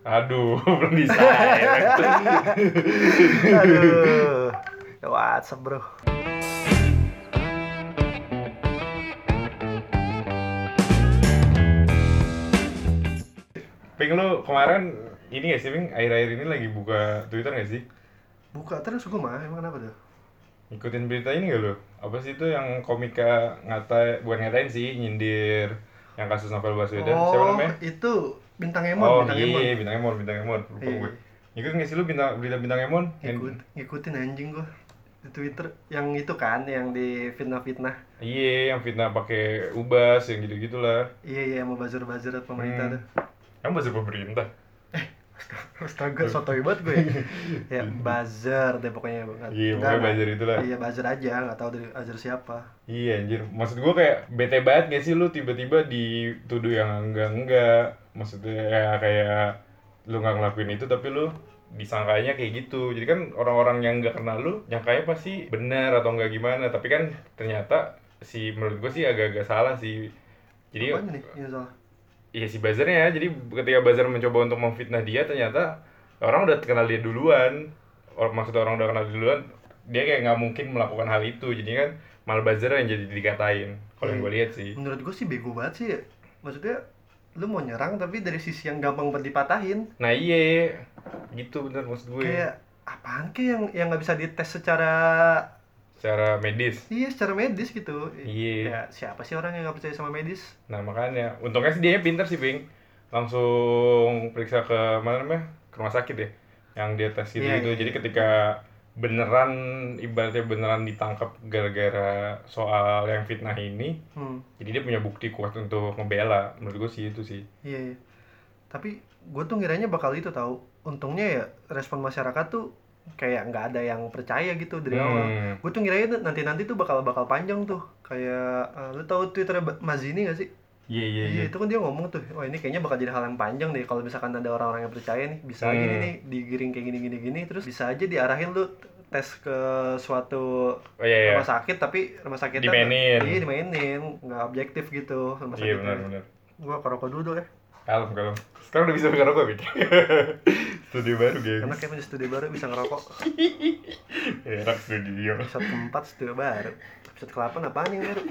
Aduh, belum bisa. ya. Aduh. WhatsApp bro. Ping lu kemarin ini gak sih, Ping? Akhir-akhir ini lagi buka Twitter gak sih? Buka terus gue mah, emang kenapa tuh? Ikutin berita ini gak lu? Apa sih itu yang komika ngata, bukan ngatain sih, nyindir yang kasus novel Baswedan. Siapa Oh, namanya? itu bintang Emon, oh bintang iya, Emon. bintang Emon, bintang Emon. Lupa Iya. gue. Ngikutin sih lu bintang, berita bintang Emon? Ngikut, ngikutin anjing gua di Twitter yang itu kan yang di fitnah-fitnah. Iya, yang fitnah pakai ubas yang gitu-gitulah. Iya iya mau buzzer-buzzer pemerintah Hmm. tuh. Emang bahasa pemerintah? Astaga, sotoy banget gue. ya, buzzer deh pokoknya. Nggak- Iya, nggak- pokoknya buzzer itulah. Iya, buzzer aja, nggak tahu dari buzzer siapa. Iya anjir, maksud gue kayak bete banget gak sih lu tiba-tiba dituduh yang enggak-enggak Maksudnya ya kayak lu nggak ngelakuin itu tapi lu disangkanya kayak gitu Jadi kan orang-orang yang nggak kenal lu nyangkanya pasti benar atau enggak gimana Tapi kan ternyata si menurut gue sih agak-agak salah sih Jadi Apanya nih? Ini salah. Iya si buzzernya ya, jadi ketika buzzer mencoba untuk memfitnah dia ternyata orang udah kenal dia duluan. Or, Maksudnya orang udah kenal dia duluan Dia kayak nggak mungkin melakukan hal itu. Jadi kan malah buzzer yang jadi dikatain Kalau yang gue lihat sih. Menurut gue sih bego banget sih. Ya. Maksudnya lu mau nyerang tapi dari sisi yang gampang buat dipatahin. Nah iya, gitu bener maksud gue Kayak apaan ke yang yang nggak bisa dites secara Secara medis iya secara medis gitu. Iya. Ya, siapa sih orang yang nggak percaya sama medis? Nah makanya, untungnya sih dia pinter sih Bing Langsung periksa ke mana namanya? Ke rumah sakit ya Yang dia tes gitu, Iya, gitu. iya, Jadi iya. ketika beneran ibaratnya beneran ditangkap gara-gara soal yang fitnah ini Hmm. jadi dia punya bukti kuat untuk membela menurut gue sih itu sih Iya, iya. Tapi gue tuh ngiranya bakal itu tahu. Untungnya ya respon masyarakat tuh kayak nggak ada yang percaya gitu dari awal. Hmm. Gue tuh ngiranya nanti nanti tuh bakal bakal panjang tuh. Kayak eh, lu tahu Twitter Mazini gak sih? iya iya Iya, iya itu kan dia ngomong tuh, wah ini kayaknya bakal jadi hal yang panjang deh kalau misalkan ada orang-orang yang percaya nih, bisa aja Hmm. nih digiring kayak gini-gini gini, terus bisa aja diarahin lu tes ke suatu oh iya iya rumah sakit tapi rumah sakitnya Dimainin. iya dimainin nggak objektif gitu rumah iya sakitnya benar benar gua kerokok dulu dong ya kalem kalem sekarang udah bisa ngerokok Bing studio baru guys karena kayak punya studio baru bisa ngerokok enak studio episode keempat studio baru episode ke-8 apaan yang baru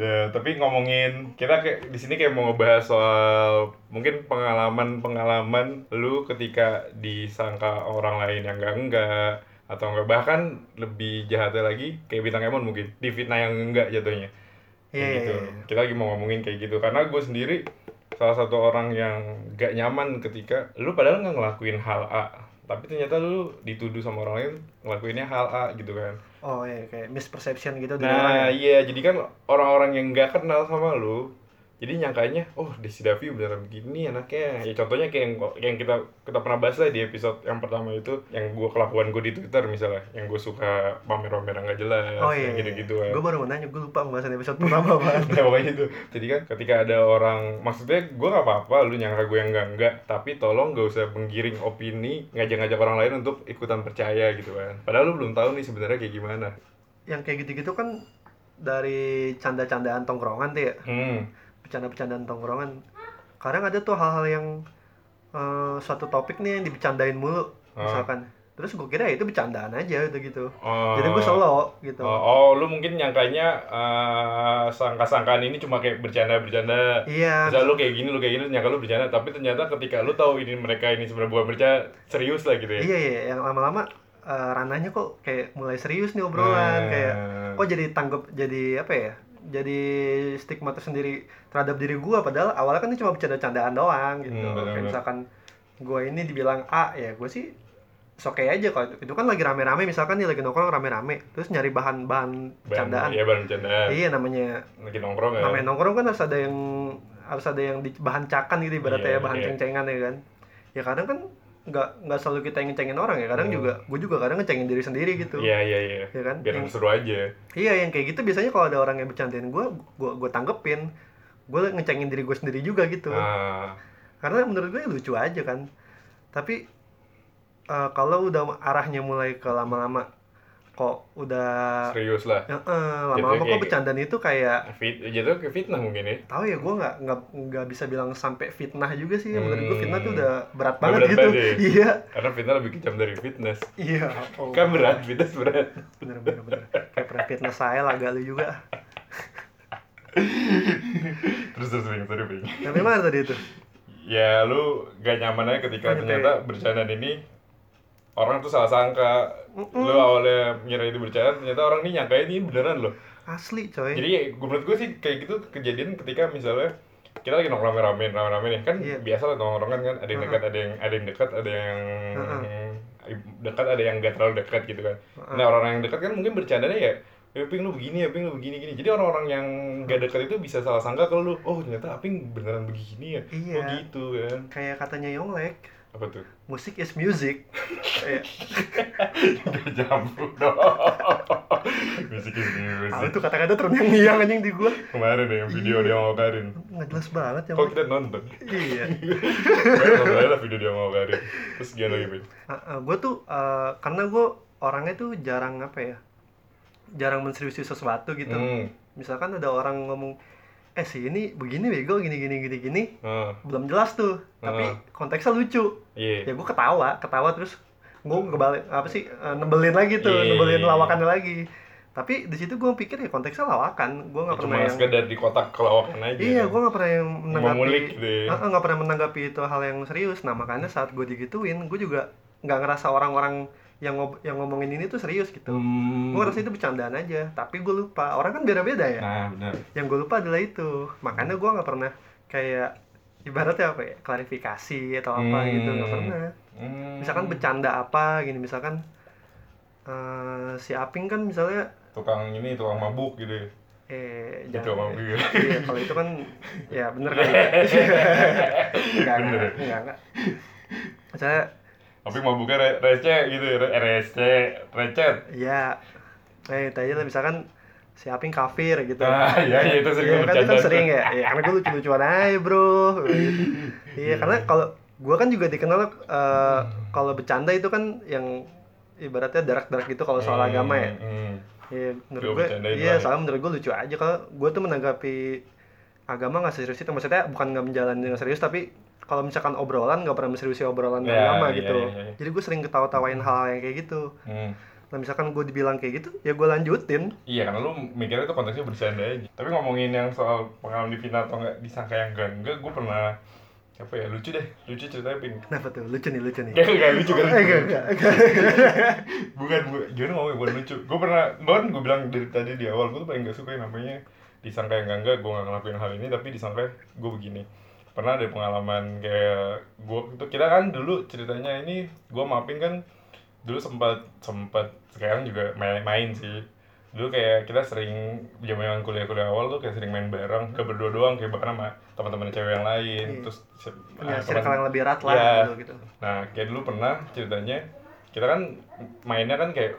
Nah, tapi ngomongin kita kayak di sini kayak mau ngebahas soal mungkin pengalaman-pengalaman lu ketika disangka orang lain yang enggak enggak atau enggak bahkan lebih jahatnya lagi kayak bintang Emon mungkin di fitnah yang enggak jatuhnya. iya Kayak iya gitu. iya. Kita lagi mau ngomongin kayak gitu karena gue sendiri salah satu orang yang gak nyaman ketika lu padahal nggak ngelakuin hal A tapi ternyata lu dituduh sama orang lain ngelakuinnya hal A gitu kan. oh iya kayak misperception gitu orang Nah ya. iya jadi kan orang-orang yang nggak kenal sama lu jadi nyangkanya oh Desi Davi beneran begini anaknya ya contohnya kayak yang, yang kita kita pernah bahas lah di episode yang pertama itu yang gue kelakuan gue di Twitter misalnya yang gue suka pamer-pamer nggak jelas oh iya yang gitu-gitu kan gue baru mau nanya gue lupa pembahasan episode pertama apaan Nah, pokoknya itu. Jadi kan ketika ada orang, maksudnya gue nggak apa-apa, lu nyangka gue yang enggak enggak, tapi tolong gak usah menggiring opini, ngajak-ngajak orang lain untuk ikutan percaya gitu kan. Padahal lu belum tahu nih sebenarnya kayak gimana. yang kayak gitu-gitu kan dari canda-candaan tongkrongan tuh ya Hmm. Bercanda-bercandaan tongkrongan kadang ada tuh hal-hal yang eh, suatu topik nih yang dibecandain mulu Ah. misalkan terus gue kira ya itu bercandaan aja gitu gitu Oh. jadi gue solo gitu Oh, oh, lu mungkin nyangkanya eh, sangka-sangkaan ini cuma kayak bercanda-bercanda. iya Misal lu kayak gini, lu kayak gini, nyangka lu bercanda, tapi ternyata ketika lu tahu ini mereka ini sebenarnya bukan bercanda, serius lah gitu ya. iya iya yang lama-lama eh, ranahnya kok kayak mulai serius nih obrolan Nah. kayak kok jadi tanggap jadi apa ya jadi stigma tersendiri terhadap diri gue padahal awalnya kan ini cuma bercanda-candaan doang gitu Hmm, kayak misalkan gue ini dibilang A ya gue sih oke aja kalau itu, itu kan lagi rame-rame misalkan nih lagi nongkrong rame-rame terus nyari bahan-bahan bercandaan Iya, bahan bercandaan. iya namanya Lagi nongkrong ya. namanya nongkrong kan harus ada yang harus ada yang di, bahan cakan gitu ibaratnya Iya, ya bahan iya. ceng-cengan ya kan ya kadang kan nggak nggak selalu kita ngecengin orang ya. Kadang Hmm. juga gue juga kadang ngecengin diri sendiri gitu. Iya, iya, iya. ya kan? Biar Yang- seru aja. iya yang kayak gitu biasanya kalau ada orang yang bercandain gue gue gue tanggepin. Gue ngecengin diri gue sendiri juga gitu. Ah, karena menurut gue lucu aja kan. Tapi eh, kalau udah arahnya mulai ke lama-lama kok udah serius lah. Ya, eh, lama-lama kok bercandaan itu kayak fit jatuh ke fitnah mungkin ya. Tahu ya gue nggak nggak nggak bisa bilang sampai fitnah juga sih. Menurut gue Hmm. fitnah tuh udah berat Udah banget berat gitu. banget ya? iya. Karena fitnah lebih kejam dari fitness. Iya oh, kan berat fitness berat. Bener bener bener. Kayak pernah fitness saya lah gak lu juga. Terus terus Bing, sorry Bing. tapi mana tadi itu? Ya lu gak nyaman aja ketika Lanjut, ternyata bercandaan ini orang tuh salah sangka. Lu awalnya ngira itu bercanda ternyata orang ini nyangka ini beneran loh. Asli coy. Jadi ya, gua- menurut gue sih kayak gitu kejadian ketika misalnya kita lagi nongkrong rame-rame rame-rame nih. Kan Iya. biasa lah nongkrongan kan ada yang dekat ada yang ada yang dekat ada yang dekat ada yang gak terlalu dekat gitu kan. Nah orang-orang yang dekat kan mungkin bercandanya ya ya Ping lu begini ya Ping lu begini gini. Jadi orang-orang yang gak dekat itu bisa salah sangka kalau lu oh ternyata Aping beneran begini ya. Iya. oh gitu kan. Kayak katanya Yonglek apa tuh? Musik is music. Kayak, Gak jambul dong. Musik is ah, music itu kata-kata terngiang-ngiang anjing di gua? Kemarin deh yang video dia mau Karin nggak jelas banget ya Kok kita nonton? iya. Aja lah video dia mau Karin Terus gimana lagi Bang? gue tuh eh, karena gue orangnya tuh jarang apa ya jarang menseriusi sesuatu gitu. Hmm. misalkan ada orang ngomong eh sih ini begini bego gini gini gini gini. Ah, belum jelas tuh tapi Heeh. konteksnya lucu. Iya. Ya gue ketawa ketawa terus gue ngebalik apa sih eh, nebelin lagi tuh Iya. nebelin lawakannya lagi. Tapi di situ gue pikir ya konteksnya lawakan gue nggak pernah Cuma yang sekedar di kotak kelawakan aja. Iya gue nggak pernah yang menanggapi gitu ya. Nggak pernah menanggapi itu hal yang serius. Nah makanya saat gue digituin gue juga nggak ngerasa orang-orang yang ngob- yang ngomongin ini tuh serius gitu. Hmm. gue ngerasa itu bercandaan aja tapi gue lupa. Orang kan beda-beda ya. Nah benar. Yang gue lupa adalah itu. Makanya gue nggak pernah kayak ibaratnya apa ya klarifikasi atau apa Hmm. gitu nggak pernah. Hmm. misalkan bercanda apa gini misalkan eh, si Aping kan misalnya Tukang ini, tukang mabuk gitu ya. Eh Gitu jangan. mabuk ya. Iya kalau itu kan ya bener kan ya. Enggak enggak enggak. Misalnya Tapi mabuknya re- receh gitu ya re- receh, recet. Ya eh tadi misalkan si Aping kafir gitu. Ah, iya, iya, itu sering Iya, kan, itu kan sering ya. Ya karena gue lucu-lucuan aja bro. Iya karena kalau gue kan juga dikenal eh, kalau bercanda itu kan yang ibaratnya darak-darak gitu kalau soal Hmm, agama ya. hmm. Iya, menurut gue, iya, soalnya menurut gue lucu aja. Kalau gue tuh menanggapi agama nggak serius itu, maksudnya bukan nggak menjalani dengan serius, tapi kalau misalkan obrolan nggak pernah menseriusi obrolan Ya, agama iya, gitu. iya, iya. Jadi gue sering ketawa-tawain hal yang kayak gitu. Hmm. Nah misalkan gue dibilang kayak gitu, ya gue lanjutin. Iya, karena lu mikirnya itu konteksnya bercanda aja. Tapi ngomongin yang soal pengalaman di final atau enggak disangka yang enggak enggak, gue pernah apa ya lucu deh, lucu ceritanya ping. Kenapa tuh? Lucu nih, lucu nih. Enggak enggak lucu kan? Eh, enggak. Bukan, bu, gimana ngomongin bukan lucu. Gue pernah, bahkan gue bilang dari tadi di awal gue tuh paling gak suka yang namanya disangka yang enggak enggak, gue gak ngelakuin hal ini tapi disangka gue begini. Pernah ada pengalaman kayak gue itu kita kan dulu ceritanya ini gue mapping kan dulu sempat sempat sekarang juga main, main sih dulu kayak kita sering zaman kuliah-kuliah awal tuh kayak sering main bareng gak berdua doang kayak bahkan sama teman-teman cewek yang lain Iya. terus Punya circle teman- yang lebih erat lah dulu gitu. Nah, kayak dulu pernah ceritanya kita kan mainnya kan kayak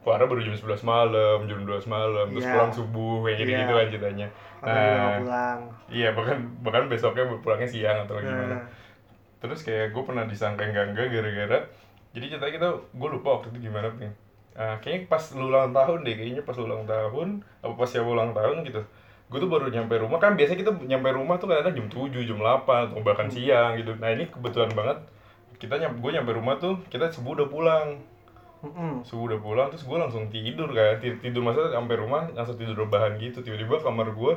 keluar baru jam 11 malam, jam 12 malam, terus Iya. pulang subuh kayak gitu-gitu Iya. kan ceritanya. Juga nggak Nah, pulang. iya bahkan bahkan besoknya pulangnya siang atau gimana. Nah, Terus kayak gue pernah disangka enggak enggak gara-gara jadi ceritanya kita gue lupa waktu itu gimana nih. Ah, kayaknya pas lu ulang tahun deh, kayaknya pas lu ulang tahun apa pas siapa ulang tahun gitu. Gue tuh baru nyampe rumah kan biasanya kita nyampe rumah tuh kadang jam 7, jam 8 atau bahkan siang gitu. Nah, ini kebetulan banget kita nyampe gue nyampe rumah tuh kita subuh udah pulang subuh udah pulang terus gue langsung tidur kan tidur, tidur masa sampai rumah langsung tidur rebahan gitu tiba-tiba kamar gue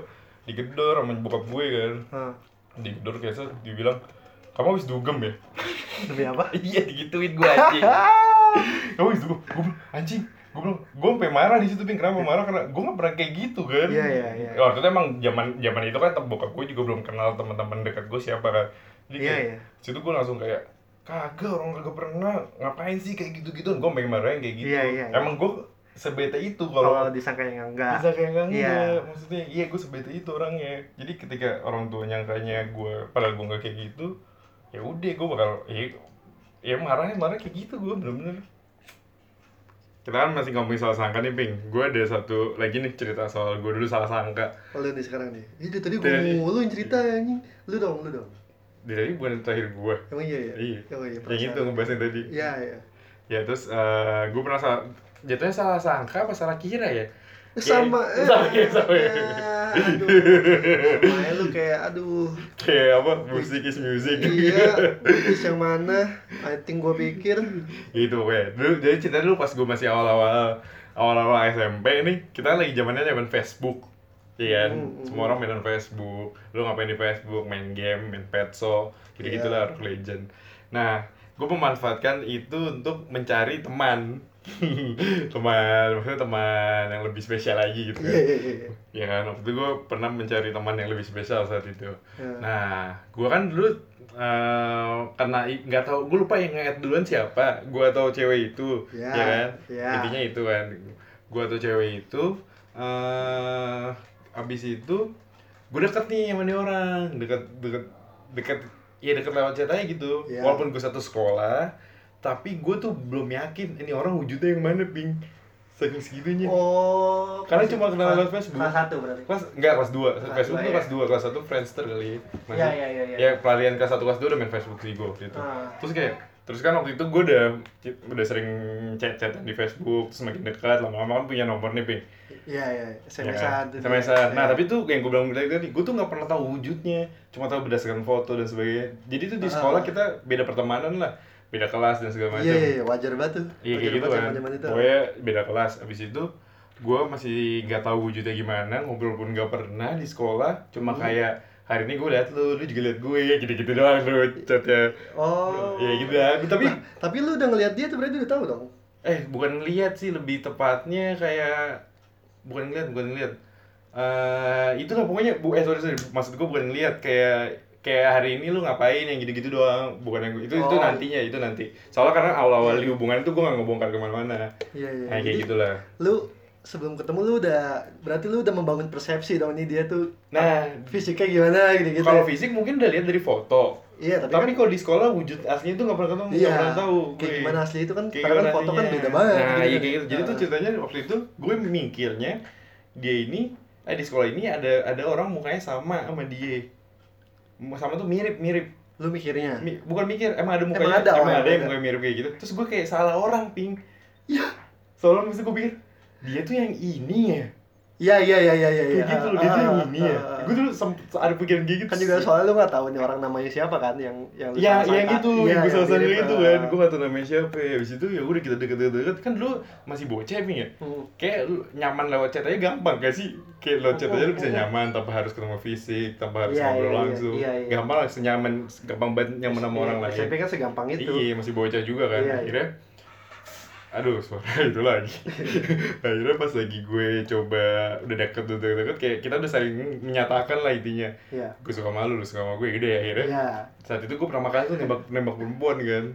digedor sama bokap gue kan. Nah, digedor set, dibilang kamu habis dugem ya? Demi apa? iya digituin gue anjing. Kamu habis dugem? Gue bilang anjing gue bilang gue sampai marah di situ ping kenapa marah? Karena gue nggak pernah kayak gitu kan. Iya, iya, iya. waktu itu emang zaman zaman itu kan bokap gue juga belum kenal teman-teman dekat gue siapa kan. Jadi Iya, kayak, iya. situ gue langsung kayak kagak orang kagak pernah. Ngapain sih kayak gitu-gitu gue pengen marahin kayak gitu. Iya, iya, iya. emang gue sebete itu Kalau kalau disangka yang enggak. bisa kayak enggak Iya. enggak. maksudnya iya gue sebete itu orangnya jadi ketika orang tua nyangkanya gue padahal gue nggak kayak gitu ya udah gue bakal ya, ya marahnya marah kayak gitu gue bener-bener kita kan masih ngomongin soal sangka nih ping gue ada satu lagi nih cerita soal gue dulu salah sangka Oh, lu nih sekarang nih. Itu tadi gue mulu yang cerita anjing. Lu dong, lu dong. Dari tadi bukan terakhir gue Emang iya ya? Iya. Oh iya, yang itu perasaan. ngebahas yang tadi Iya, iya. ya terus gue pernah salah jatuhnya salah sangka apa salah kira ya? Sama Kayak- sama ya sama ya eh, aduh. Lu kayak aduh. Kayak apa? Musik is music. Iya Butis yang mana? I think gue pikir. Gitu pokoknya. Dulu jadi cerita dulu pas gue masih awal-awal awal-awal SMP nih kita lagi zamannya zaman Facebook Iya kan, Hmm, hmm, semua orang mainan Facebook, lu ngapain di Facebook, main game, main petso, gitu-gitu Iya. lah, Rock Legend. Nah, gue memanfaatkan itu untuk mencari teman, teman, maksudnya teman yang lebih spesial lagi gitu kan. Ya kan, waktu itu gue pernah mencari teman yang lebih spesial saat itu. Ya. Nah, gue kan dulu eh, karena nggak tahu, gue lupa yang nge duluan siapa. Gue atau cewek itu, Ya, ya kan? ya. Intinya itu kan. Gue atau cewek itu, eh abis itu gue deket nih sama nih orang, deket deket deket, ya deket lewat aja gitu. Ya. Walaupun gue satu sekolah, tapi gue tuh belum yakin ini orang wujudnya yang mana, ping. Saking segitunya. oh Karena cuma kenal kelas- lewat Facebook. kelas satu berarti Kelas enggak kelas 2. Kelas Facebook dua, tuh ya. kelas 2, kelas 1 Friendster kali. Masih- Iya, iya, iya, iya. Ya pelarian kelas 1 kelas 2 udah main Facebook sih gue waktu itu. Ah. Terus kayak terus kan waktu itu gue udah udah sering chat-chatan di Facebook, terus makin dekat lama-lama kan punya nomor nih, Ping. iya iya Ya SMS-an kan? SMS. Nah, Iya. tapi tuh yang gue bilang tadi tadi, gue tuh nggak pernah tahu wujudnya, cuma tahu berdasarkan foto dan sebagainya. Jadi tuh di Ah. sekolah kita beda pertemanan lah, beda kelas dan segala macam. iya iya iya, wajar banget tuh Iya kayak gitu kan. Pokoknya beda kelas. Abis itu gue masih nggak tahu wujudnya gimana, ngobrol pun nggak pernah di sekolah. Cuma Hmm. kayak hari ini gue liat lu, lu juga liat gue, gitu-gitu doang lu chatnya. oh Ya gitu ya. Tapi Nah, tapi lu udah ngeliat dia tuh berarti udah tahu dong eh bukan lihat sih lebih tepatnya kayak bukan ngeliat bukan ngeliat eh itulah pokoknya bu eh sorry sorry maksud gue bukan ngeliat kayak kayak hari ini lu ngapain yang gitu-gitu doang bukan yang itu itu Oh. nantinya itu nanti soalnya karena awal-awal di hubungan itu gue gak ngebongkar ke mana-mana iya iya nah Jadi, kayak gitulah lu sebelum ketemu lu udah berarti lu udah membangun persepsi dong ini dia tuh nah fisiknya gimana gitu gitu kalau fisik mungkin udah lihat dari foto iya tapi, tapi kan kalau di sekolah wujud aslinya tuh nggak pernah ketemu nggak iya pernah tahu kayak gue. gimana asli itu kan Kayak karena kan foto kan beda banget Nah, iya kan. kayak gitu. Jadi tuh Nah. ceritanya waktu itu gue mikirnya dia ini eh di sekolah ini ada ada orang mukanya sama sama dia. Sama tuh mirip-mirip. lu mikirnya Mi- bukan mikir, emang ada Emang mukanya, ada, emang ada yang mukanya mirip kayak gitu. Terus gue kayak salah orang, Ping. Iya. Soalnya mesti gue pikir dia tuh yang ini ya. Iya iya iya iya iya Kayak gitu loh, dia tuh yang ini ya. Ah, ah, ah. Gue dulu ada pikiran kayak gitu. kan juga soalnya lu nggak tahu nih orang namanya siapa kan yang yang lu Ya, salah ya gitu, Iya, yang gue salah sangka mirip, itu ah. kan, gue gak tau namanya siapa ya Habis itu ya udah kita deket-deket kan dulu masih bocah nih ya Hmm. Kayak lu nyaman lewat chat aja gampang gak sih? Kayak lewat chat aja lu bisa oh. nyaman tanpa harus ketemu fisik, tanpa harus Iya, ngobrol iya, iya, langsung iya, iya. Gampang lah, senyaman, gampang banget nyaman sama Iya, orang lain SMP kan segampang itu Iya, masih bocah juga kan, Iya, iya. akhirnya Aduh, suara itu lagi. Akhirnya pas lagi gue coba udah deket, udah deket, kayak kita udah saling menyatakan lah intinya. Iya. Gue suka sama lu, suka sama gue, gitu ya akhirnya iya. saat itu gue pertama kali tuh nembak nembak perempuan kan.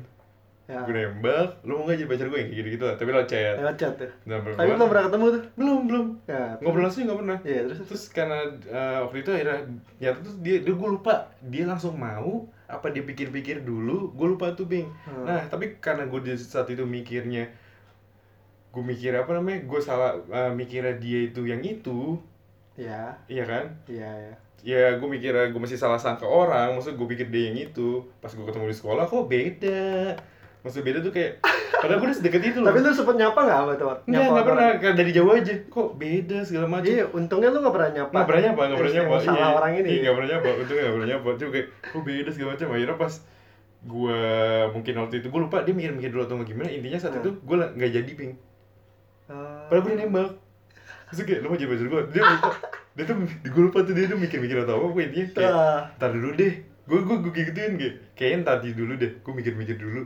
Ya. gue nembak lu mau gak jadi pacar gue? Kayak gitu gitu lah tapi lo chat. Lewat chat ya? Dan tapi belum pernah ketemu tuh? Belum belum. Ya ngobrol langsung nggak pernah. Iya terus terus karena eh, waktu itu akhirnya ya terus dia, dia gue lupa dia langsung mau apa dia pikir-pikir dulu gue lupa tuh bing. Hmm. nah tapi karena gue di saat itu mikirnya gue mikir apa namanya? Gue salah eh, mikirnya dia itu yang itu. Ya iya kan? Iya ya ya gue mikir gue masih salah sangka orang maksud gue pikir dia yang itu. Pas gue ketemu di sekolah kok beda? Maksud beda tuh kayak padahal gue udah sedekat itu loh. Tapi lu sempet nyapa nggak apa tuh Enggak, nggak pernah. Kayak dari jauh aja. Kok beda segala macam? Iya untungnya lu nggak pernah nyapa. Nggak pernah nyapa nggak pernah nyapa. salah orang ini. Iya nggak pernah nyapa. Untungnya nggak pernah nyapa. Cuma kayak kok beda segala macam. Akhirnya pas gue mungkin waktu itu gue lupa dia mikir-mikir dulu atau gimana. Intinya saat Hmm. itu gue nggak jadi ping. Padahal gue udah nembak. Terus kayak lo mau jadi pacar gue dia lupa dia tuh gue lupa tuh dia tuh mikir-mikir atau apa pokoknya intinya kayak Ah. ntar dulu deh. Gue gue gue gituin kayak kayaknya ntar dulu deh gue mikir-mikir dulu.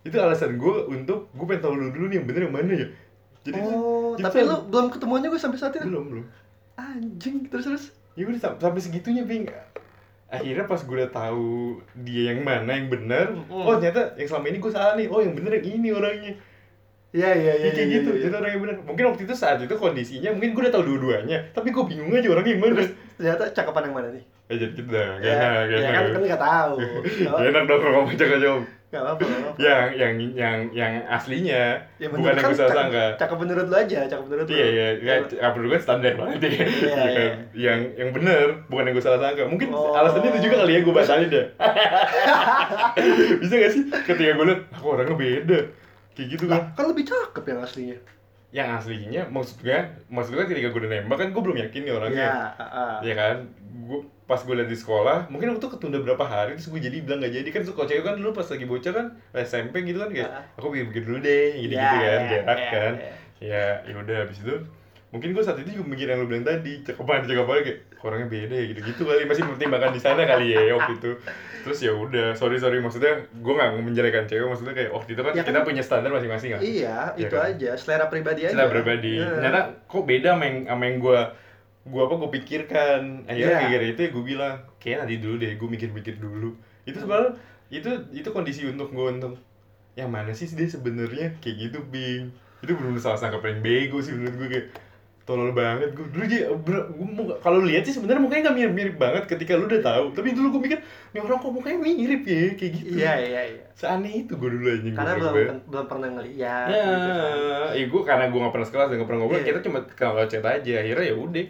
Itu alasan gue untuk gue pengen tahu lu dulu nih yang bener yang mana ya. Jadi oh jadi tapi lu belum ketemuannya gue sampai saat ini? Belum belum. Anjing terus terus ya udah sam- sampai segitunya ping akhirnya pas gue udah tahu dia yang mana yang benar oh ternyata yang selama ini gue salah nih. Oh yang bener yang ini orangnya iya iya iya Ya, kayak iya, gitu iya. itu orang yang benar mungkin waktu itu saat itu kondisinya mungkin gue udah tahu dua-duanya tapi gue bingung aja orangnya yang mana ternyata cakapan yang mana nih ya jadi gitu dah gak ya, enak gak ya kan kan nggak tahu Gak enak dong kalau ngomong cakap jawab nggak apa-apa yang yang yang yang aslinya ya bukan menurut yang kan gue sangka cakep menurut lu aja cakep menurut lu Iya iya, ya, apa dulu kan standar banget ya. Iya, Iya kan? iya. Yang yang benar, bukan yang gue salah sangka. Mungkin Oh. alasannya itu juga kali ya gue batalin deh. Bisa gak sih? Ketika gue liat, aku orangnya beda. Kayak gitu kan. kan lebih cakep yang aslinya yang aslinya maksud gue maksud gue ketika gue udah nembak kan gue belum yakin nih orangnya Iya, heeh. ya kan gue pas gue liat di sekolah mungkin waktu ketunda berapa hari terus gue jadi bilang gak jadi kan suka cewek kan dulu pas lagi bocah kan SMP gitu kan kayak Ah. aku pikir-pikir dulu deh gitu gitu Iya, kan iya, gerak iya, kan iya. ya ya udah habis itu mungkin gue saat itu juga mikir yang lu bilang tadi cakepan cakepan kayak orangnya beda ya? Gitu gitu kali masih mempertimbangkan di sana kali ya waktu itu. Terus ya udah sorry sorry maksudnya gue nggak menjelekan cewek maksudnya kayak waktu itu kan Ya kita kan- punya standar masing-masing kan Iya, Iya itu kan? aja, selera pribadi aja. Setelah pribadi, Iya. ternyata kok beda sama yang, sama yang gue gue apa gue pikirkan. Akhirnya gara itu ya gue bilang kayak nanti dulu deh gue mikir-mikir dulu. Itu sebenarnya itu itu kondisi untuk gue untuk yang mana sih dia sebenarnya? Kayak gitu bing itu benar salah sangka paling bego sih menurut gue kayak tolol banget gue dulu dia kalau lihat sih sebenarnya mukanya nggak mirip mirip banget ketika lu udah tahu tapi dulu gue mikir nih orang kok mukanya mirip ya kayak gitu Iya, iya, iya. seaneh itu gue dulu anjing Karena belum belum pernah ngeliat Ya, gitu kan. ya gue karena gue gak pernah sekelas dan gak pernah ngobrol, Iya. kita cuma kalau chat aja. Akhirnya ya udah,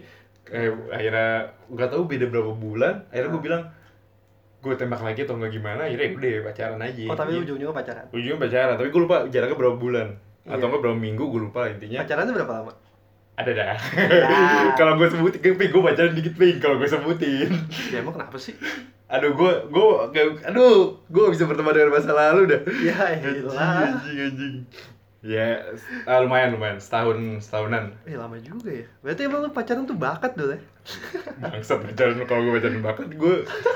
eh, akhirnya gak tahu beda berapa bulan. Akhirnya gue Ah. bilang, gue tembak lagi atau nggak gimana. Akhirnya ya udah pacaran aja. Oh, tapi Iya. ujung-ujungnya pacaran. ujungnya pacaran. Tapi gue lupa jaraknya berapa bulan atau Iya. enggak berapa minggu gue lupa intinya. Pacarannya berapa lama? Ada dah. Ya. kalau gue sebutin, gue pacaran dikit ping. Kalau gue sebutin, Ya emang kenapa sih? aduh gue gue aduh gue bisa berteman dengan masa lalu dah. Ya elah. anjing, anjing. Ya, ah, lumayan lumayan setahun setahunan. Eh lama juga ya. Berarti emang lu pacaran tuh bakat dulu ya? Bangsat pacaran kalau gue pacaran bakat gue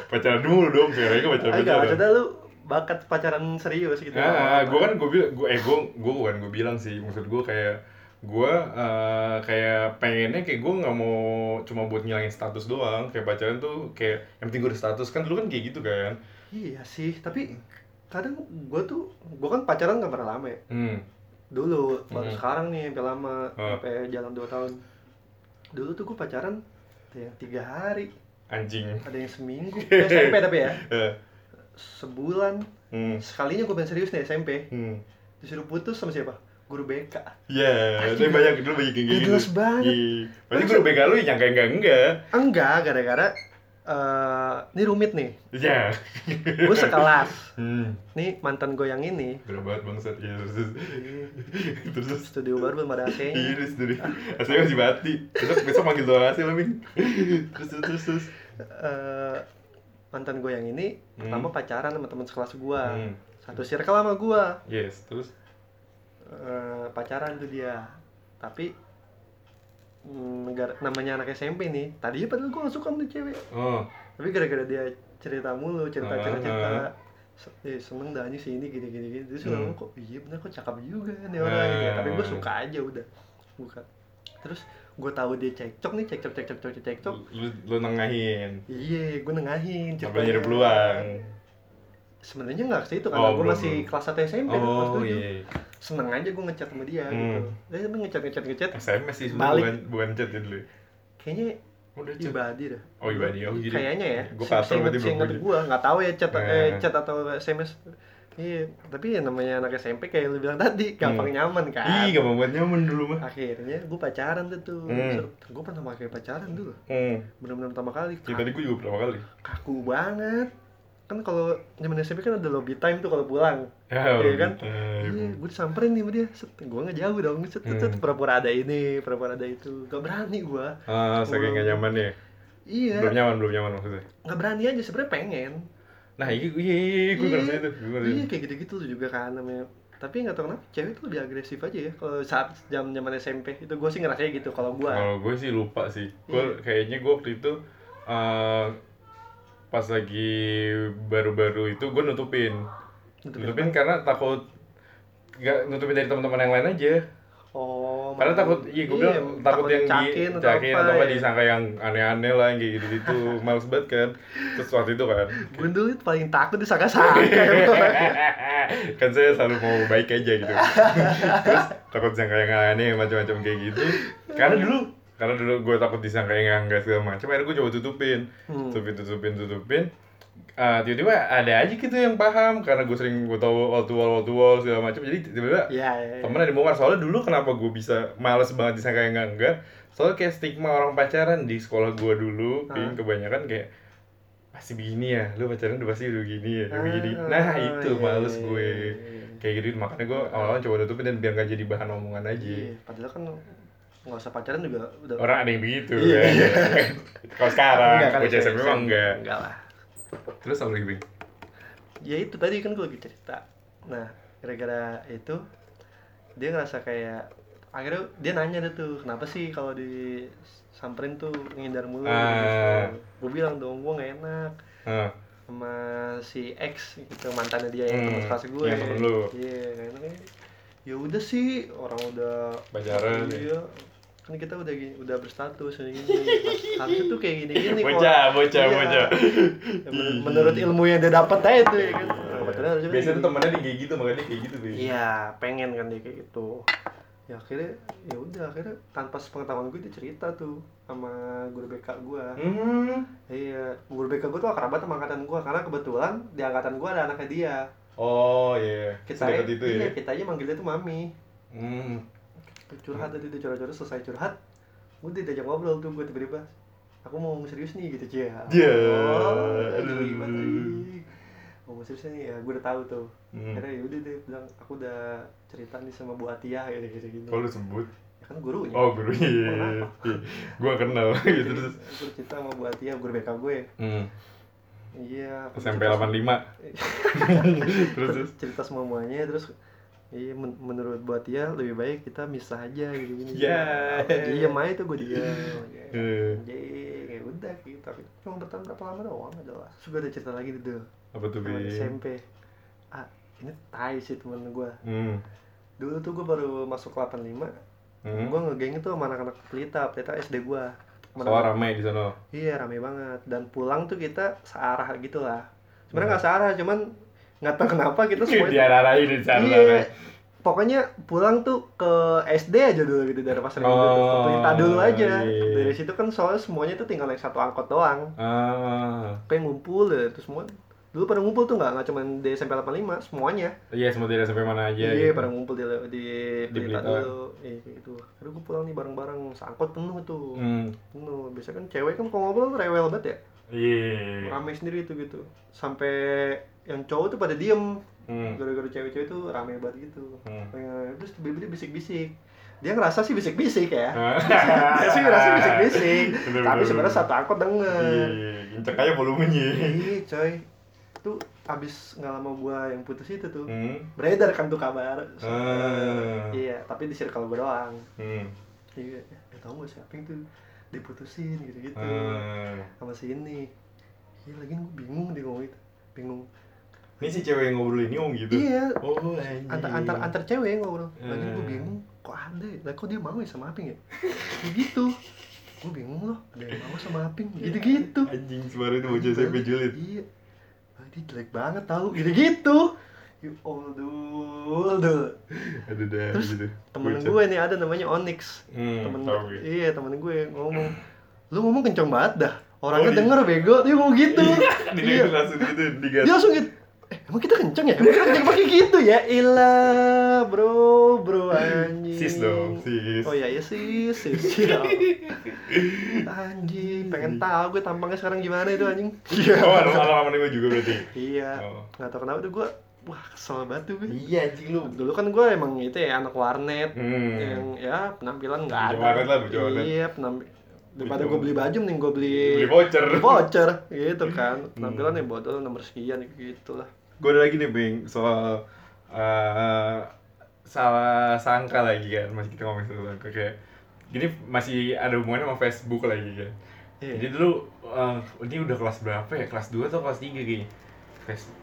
pacaran dulu dong sekarang gue pacaran Agak pacaran. maksudnya lu bakat pacaran serius gitu. Ah, gue kan gue bilang gue eh gue gue bukan gue bilang sih maksud gue kayak gue eh, kayak pengennya kayak gue nggak mau cuma buat ngilangin status doang kayak pacaran tuh kayak yang penting gue ada status kan dulu kan kayak gitu kan Iya sih, tapi kadang gue tuh, gue kan pacaran gak pernah lama ya. hmm Dulu, baru Hmm. sekarang nih sampai lama, Oh. sampai jalan 2 tahun. Dulu tuh gue pacaran ada yang tiga hari, anjing ada yang seminggu. SMP tapi ya, Eh, sebulan. hmm Sekalinya gue pengen serius nih SMP, hmm disuruh putus sama siapa? Guru BK. ya Anjing. tapi banyak dulu banyak yang Gak gitu jelas banget. Iya. Pasti gue begal lu nyangka enggak enggak Enggak, gara-gara eh ini rumit nih. ya Gue sekelas. hmm Nih mantan gue yang ini. bener banget bangsat ya terus terus terus, terus. Studio baru belum ada AC-nya. Iya, terus dari aslinya masih mati. Besok besok manggil doang hasil Ming. Terus terus terus terus. eh mantan gue yang ini Hmm. pertama pacaran sama teman sekelas gue Hmm. satu circle sama gue Yes, terus Eh, pacaran tuh dia tapi mm, negara namanya anak SMP nih tadinya padahal gue gak suka sama tuh cewek oh, tapi gara-gara dia cerita mulu cerita cerita, Ah, cerita ah. se- eh, seneng dah ini sini gini gini gini terus Hmm. kok iya bener kok cakep juga nih orang gitu ya. tapi gue Ah. suka aja udah bukan terus gue tahu dia cekcok nih cekcok cekcok cekcok cekcok lu lu nengahin. iya gue nengahin Sampai nyari peluang. sebenarnya nggak situ Oh, karena gue belum, masih kelas 1 SMP kelas Oh, tujuh. iya. Seneng aja gue ngechat sama dia Hmm. gitu tapi ngechat ngechat ngechat SMS sih Balik. bukan bukan chat ya dulu. kayaknya Udah chat. ibadi dah Oh, ibadi. Oh, jadi. kayaknya ya Gua kasar berarti belum gue nggak tahu ya chat eh, Eh. chat atau sms iya tapi ya namanya anak SMP kayak lu bilang tadi gampang Hmm. nyaman kan gak mau buat nyaman dulu mah. akhirnya gue pacaran tuh tuh Hmm. gue pernah pakai pacaran dulu Hmm. benar-benar pertama kali Ya, tadi gue juga pertama kali. kaku banget kan kalau zaman SMP kan ada lobby time tuh kalau pulang Ya, Iya kan? Iya, gue disamperin nih sama dia. Set, gue ngejauh dong. Set, Hmm. pura-pura ada ini, pura-pura ada itu. Gak berani gue. Ah, saking gak nyaman ya. Iya, Belum nyaman, belum nyaman maksudnya. gak berani aja. Sebenarnya pengen. Nah, iya, iya, iya, gue Iya. ngerasa itu. Gue ngerasa Iya, itu. kayak gitu-gitu tuh juga kan namanya. Tapi nggak tahu kenapa cewek tuh lebih agresif aja ya kalau saat jam zaman SMP itu gue sih ngerasanya gitu kalau gue Kalau gue sih lupa sih. Gue Iya. kayaknya gue waktu itu eh, pas lagi baru-baru itu gue nutupin. Nutupin karena takut nggak nutupin dari teman-teman yang lain aja. oh Karena takut, iya gue bilang takut, yang dicakin di cakin atau apa ya. disangka yang aneh-aneh lah yang kayak gitu-gitu. Males banget kan. Terus waktu itu kan. gue dulu itu paling takut disangka-sangka kan saya selalu mau baik aja gitu terus takut disangka yang aneh macam-macam kayak gitu karena dulu karena dulu gue takut disangka yang enggak segala macam akhirnya gue coba tutupin Hmm. tutupin tutupin tutupin Ah, tiba-tiba ada aja gitu yang paham karena gue sering gue tahu wall to wall wall to wall segala macam jadi tiba-tiba Iya, iya. temen ada bongkar soalnya dulu kenapa gue bisa males banget disangka yang enggak enggak soalnya kayak stigma orang pacaran di sekolah gue dulu. Ping, kebanyakan kayak pasti begini ya lu pacaran udah pasti udah begini ya udah begini Ah, nah itu iya, males iya, gue iya, iya. kayak gitu makanya gue awal-awal coba tutupin dan biar gak jadi bahan omongan aja Iya, padahal kan nggak usah pacaran juga udah. Orang ada yang begitu Iya. kan? kalau sekarang Enggak bocah SMP mah enggak? enggak lah. Terus apa lagi ya itu tadi kan gue lagi cerita. Nah gara-gara itu dia ngerasa kayak akhirnya dia nanya deh tuh kenapa sih kalau disamperin tuh ngindar mulu? Ah. gue bilang dong gue gak enak Hah. sama si X gitu mantannya dia yang teman Hmm, gue. yang temen lu. iya gak enak ya udah sih orang udah Pacaran, iya kan kita udah gini, udah berstatus ini gini harusnya tuh kayak gini gini Bocah, bocah, bocah. menurut ilmu yang dia dapat aja tuh ya kan kebetulan harusnya biasanya tuh temennya dia kayak gitu makanya kayak gitu Bing Iya, pengen kan dia kayak gitu. Ya akhirnya ya udah akhirnya tanpa sepengetahuan gue dia cerita tuh sama guru BK gue. hmm. Iya, guru BK gue tuh akrabat sama angkatan gue karena kebetulan di angkatan gue ada anaknya dia. oh iya Kita sedekat itu ya iya, kita aja manggil dia tuh mami. hmm. Curhat tadi dia curhat-curhat selesai curhat. Udah diajak ngobrol tuh gue tiba-tiba. Aku mau ngomong serius nih gitu cia. Ya, Oh, aduh. aduh, gimana? Ngomong serius nih ya, gue udah tahu tuh. Hmm. Akhirnya ya udah deh bilang aku udah cerita nih sama Bu Atia gitu gitu gitu. Lu sebut? Ya kan gurunya. Oh gurunya iya, iya, iya. Gua kenal gitu terus Aku cerita sama Bu Atia, guru BK gue. hmm. Iya. SMP cerita 85 terus terus terus cerita semuanya terus Iya, men- menurut Bu Atia lebih baik kita misah aja gitu gini. Ya. Iya, main itu gue dia. Eh. Jadi ya udah gitu. Tapi cuma bertahan berapa lama doang adalah. Sudah ada cerita lagi tuh apa tuh Bing? SMP. Ah, ini tai sih temen gue. hmm. Dulu tuh gue baru masuk 85. Hmm. Gue ngegeng itu sama anak-anak pelita, pelita SD gue. Oh rame di sana Iya rame banget dan pulang tuh kita searah gitu lah. Sebenarnya nggak searah cuman nggak tahu kenapa kita semua itu- di sana Iya. Pokoknya pulang tuh ke SD aja dulu gitu dari pasar Minggu tuh. Ke Pelita dulu aja. iya. Dari situ kan soalnya semuanya tuh tinggal naik satu angkot doang. ah Kayak ngumpul ya terus semua dulu pada ngumpul tuh nggak nggak cuma di SMP 85 semuanya iya semua tidak sampai mana aja iya gitu. pada ngumpul di di Di Pelita dulu iya gitu aduh gue pulang nih bareng-bareng seangkot penuh tuh hmm. penuh biasanya kan cewek kan kalau ngobrol rewel banget ya iya. Rame sendiri tuh gitu. Sampai yang cowok tuh pada diem. Hmm. gara-gara cewek-cewek tuh rame banget gitu. Hmm. Terus tiba-tiba bisik-bisik. Dia ngerasa sih bisik-bisik ya. Dia sih ngerasa bisik-bisik. Tapi sebenarnya satu angkot denger. Iya kenceng aja volumenya. Iya coy. Tuh abis nggak lama gua yang putus itu tuh hmm. beredar kan tuh kabar. Ah. iya tapi di circle gua doang. Hmm. iya ya tau gak siapa yang diputusin gitu-gitu. Ah. sama si ini. Iya lagi gua bingung dia ngomong itu. Bingung. Ini si cewek yang ngobrol ini om gitu? Iya. Oh anjing. antar antar antar cewek ngobrol. Lagi gue Hmm. bingung kok ada ya? lah kok dia mau ya sama Aping ya? Kayak gitu. Gue bingung loh ada yang mau sama Aping. Gitu gitu anjing itu bocah SMP julid. Iya. Ah, dia jelek banget tahu gitu gitu you aduh dah Terus, gitu temen gue nih ada namanya Onyx. Hmm, temen gue. iya temen gue ngomong lu ngomong kenceng banget dah. Orangnya Oh, iya. denger bego. Dia ngomong gitu. Dia iya. langsung gitu digas. Dia langsung gitu. Eh emang kita kenceng ya? Emang kita kenceng pakai gitu ya? Ilah bro bro anjing. Sis dong sis. Oh iya iya sis sis iya. anjing pengen tahu gue tampangnya sekarang gimana itu anjing. Iya oh ada pengalaman gue juga berarti. Iya. Oh. nggak tahu kenapa tuh gue wah kesel banget tuh gue iya anjing lu. Dulu kan gue emang itu ya anak warnet. Hmm. yang ya penampilan nggak ada. warnet lah, warnet. iya penampilan daripada Gitu. gue beli baju mending gue beli beli voucher. Voucher gitu kan. Hmm. penampilan ya botol nomor sekian gitu lah gue ada lagi nih Bing soal eh, salah sangka lagi kan masih kita ngomongin soal sangka kayak gini masih ada hubungannya sama Facebook lagi kan Iya. jadi dulu eh, ini udah kelas berapa ya? Kelas 2 atau kelas 3 kayaknya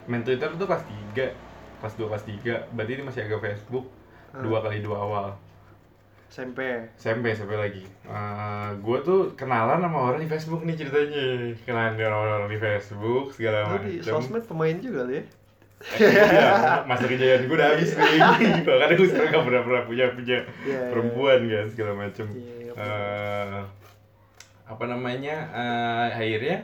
main Twitter tuh kelas 3 kelas 2 kelas 3 berarti ini masih agak Facebook Hmm. dua kali dua awal SMP SMP SMP lagi gue tuh kenalan sama orang di Facebook nih ceritanya kenalan dengan orang-orang di Facebook segala lu di macam sosmed pemain juga lu ya Iya, masa kejayaan gue udah habis nih. Makanya gue sekarang gak pernah pernah punya punya Iya, iya. perempuan kan segala. Iya, iya, Eh, apa namanya? eh, akhirnya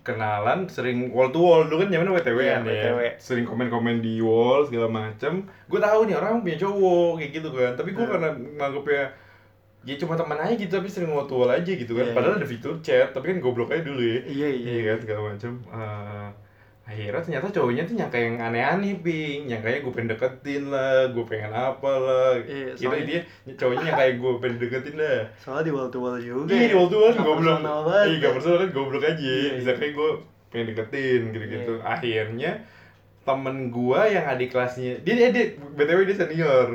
kenalan sering wall to wall dulu kan zaman WTW Iya, kan ya. WTW. Sering komen-komen di wall segala macem. Gue tahu nih orang punya cowok kayak gitu kan. Tapi gue Hmm. karena nganggepnya ya cuma teman aja gitu tapi sering wall to wall aja gitu kan. Iya, Padahal iya. ada fitur chat, tapi kan goblok aja dulu ya iya iya iya kan segala macam Eh, akhirnya ternyata cowoknya tuh nyangka yang aneh-aneh ping. Nyangkanya gue pengen deketin lah gue pengen apa lah. Iya, gitu soalnya- dia cowoknya nyangka gue pengen deketin lah soalnya di wall to wall juga iya di waktu kan Nggak goblok. personal banget. Iya gak personal kan goblok aja. Iya, bisa iya. kayak gue pengen deketin gitu-gitu. Iya. akhirnya temen gue yang adik kelasnya dia dia, dia btw dia senior.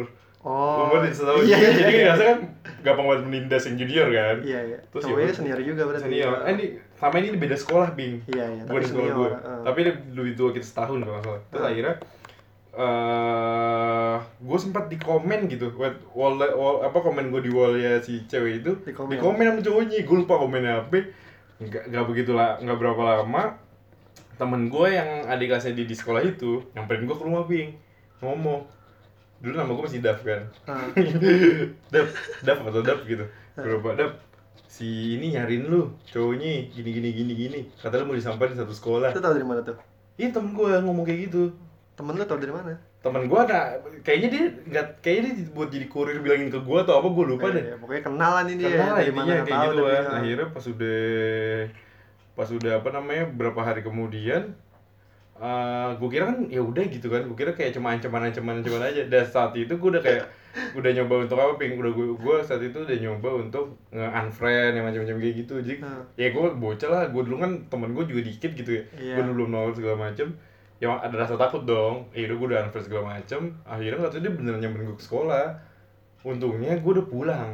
Oh. Umur dia setahun. Iya iya jadi iya. biasa kan gampang banget menindas yang junior kan. Iya iya. Terus cowoknya ya- senior juga berarti. Senior. Eh ini sama ini beda sekolah bing iya iya gue di sekolah gue eh. tapi dia lebih tua kita setahun kalau salah terus Ah. akhirnya eh gue sempat di komen gitu wall, wall, wall- apa komen gue di wallnya si cewek itu Di di komen. komen, sama cowoknya gue lupa komennya apa nggak nggak begitu lah nggak berapa lama temen gue yang adik kelasnya di, di sekolah itu nyamperin gue ke rumah bing ngomong dulu nama gue masih Dav kan Ah. Dap, Dap atau Dap gitu. Berapa Dap? Si ini nyariin lu, cowoknya gini gini gini gini. Kata lu mau disampaikan satu sekolah. Itu tahu dari mana tuh? Iya temen gue ngomong kayak gitu. Temen lu tahu dari mana? Temen gue ada, kayaknya dia nggak, kayaknya dia buat jadi kurir bilangin ke gue atau apa gue lupa deh. Eh, pokoknya kenalan ini dia. Karena dari intinya mana kayak tahu gitu kan. ya. Akhirnya pas udah pas udah apa namanya berapa hari kemudian gue kira kan ya udah gitu kan gue kira kayak cuma ancaman ancaman ancaman aja dan saat itu gue udah kayak udah nyoba untuk apa ping udah gue gue saat itu udah nyoba untuk nge unfriend yang macam-macam kayak gitu jadi Hmm. ya gue bocah lah. Gue dulu kan temen gue juga dikit gitu ya. Iya. gue dulu belum nol segala macem. Ya ada rasa takut dong. Ya udah gue udah unfriend segala macem. Akhirnya nggak tahu dia beneran nyamperin gue ke sekolah. Untungnya gue udah pulang.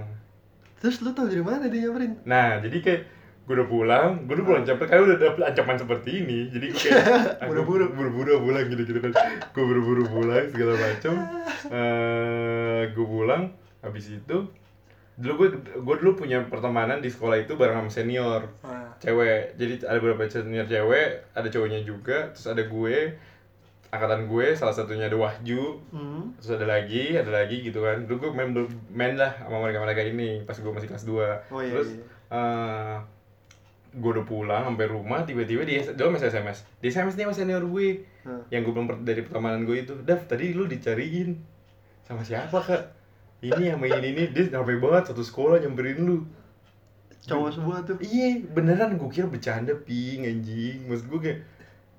Terus lu tahu dari mana dia nyamperin? Nah, jadi kayak gue udah pulang, gue udah pulang cepet karena udah dapet ancaman seperti ini. Jadi gue kayak ah, Buru-buru. buru-buru pulang gitu gitu kan. Gue buru-buru pulang segala macem. Eh, gue pulang, habis itu dulu gue gue dulu punya pertemanan di sekolah itu bareng sama senior Wah. cewek jadi ada beberapa senior cewek ada cowoknya juga terus ada gue angkatan gue salah satunya ada Wahyu Hmm. terus ada lagi ada lagi gitu kan dulu gue main main lah sama mereka mereka ini pas gue masih kelas 2 Oh iya. terus iya. eh gue udah pulang sampai rumah tiba-tiba dia dia masih SMS di SMS nih sama senior gue Hmm. yang gue belum per- dari pertemanan gue itu. Dav tadi lu dicariin. Sama siapa kak? Ini sama ini ini dia sampai banget satu sekolah nyamperin lu. Cowok sebuah tuh. iya beneran gue kira bercanda ping anjing. Maksud gue kayak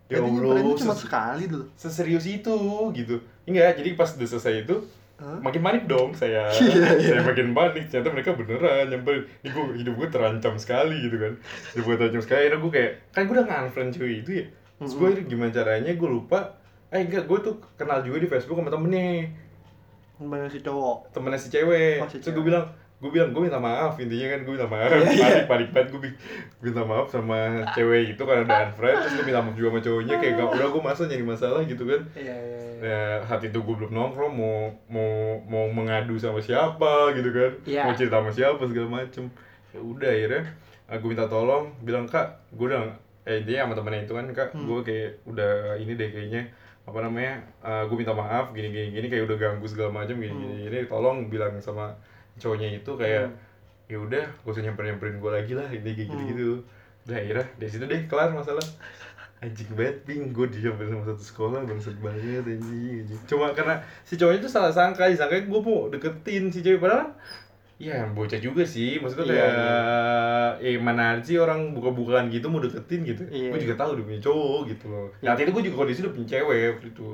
ya Allah cuma sekali dulu. seserius itu gitu. Enggak jadi pas udah selesai itu Hah? makin panik dong saya. Iya, iya. saya makin panik ternyata mereka beneran ini gue hidup gue terancam sekali gitu kan. Hidup gue terancam sekali. Akhirnya gue kayak kan gue udah nge-unfriend cuy itu ya. Terus gue akhirnya gimana caranya? Gue lupa. Eh enggak gue tuh kenal juga di Facebook sama temennya. Mana si cowok? temennya si cewek. Oh, si terus gue bilang gue bilang gue minta maaf intinya kan gue minta maaf Iya, iya. panik panik banget gue minta maaf sama cewek itu karena udah unfriend terus gue minta maaf juga sama cowoknya kayak gak udah gue masa nyari masalah gitu kan Iya iya. iya. ya saat itu gue belum nongkrong mau mau mau mengadu sama siapa gitu kan Iya. mau cerita sama siapa segala macem ya udah akhirnya gue minta tolong bilang kak gue udah eh dia sama temennya itu kan kak Hmm. gue kayak udah ini deh kayaknya apa namanya gue minta maaf gini gini gini kayak udah ganggu segala macam gini gini Hmm. gini tolong bilang sama cowoknya itu kayak Hmm. ya udah gak usah nyamperin nyamperin gue lagi lah ini kayak gitu Hmm. gitu udah akhirnya dari situ deh kelar masalah anjing banget ping gue dijamperin sama satu sekolah bangsat banget anjing, anjing cuma karena si cowoknya itu salah sangka disangka gue mau deketin si cewek padahal ya bocah juga sih maksudnya Iya, kayak eh mana ada sih orang buka-bukaan gitu mau deketin gitu Iya. gue juga tahu dia punya cowok gitu loh Iya. nah itu gue juga kondisi udah punya cewek waktu itu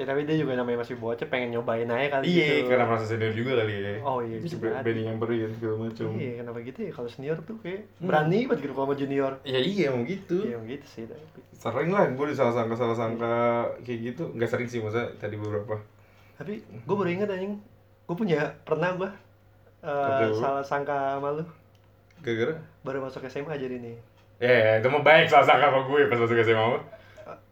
Ya tapi dia juga namanya masih bocah pengen nyobain aja kali iya gitu. karena merasa senior juga kali ya Oh iya, bisa Coba jadi. Benny nyamperin segala macam Iya, kenapa gitu ya? Kalau senior tuh kayak Hmm. berani banget gitu kalau sama junior. ya iya emang gitu Iya, emang gitu sih. Tapi. sering lah gue disalah sangka salah sangka kayak gitu nggak sering sih masa tadi beberapa Tapi gue baru inget anjing. Gue punya pernah gue Apa uh, salah sangka sama lu. gara-gara Baru masuk SMA jadi nih. ya itu mah baik salah sangka sama gue pas masuk SMA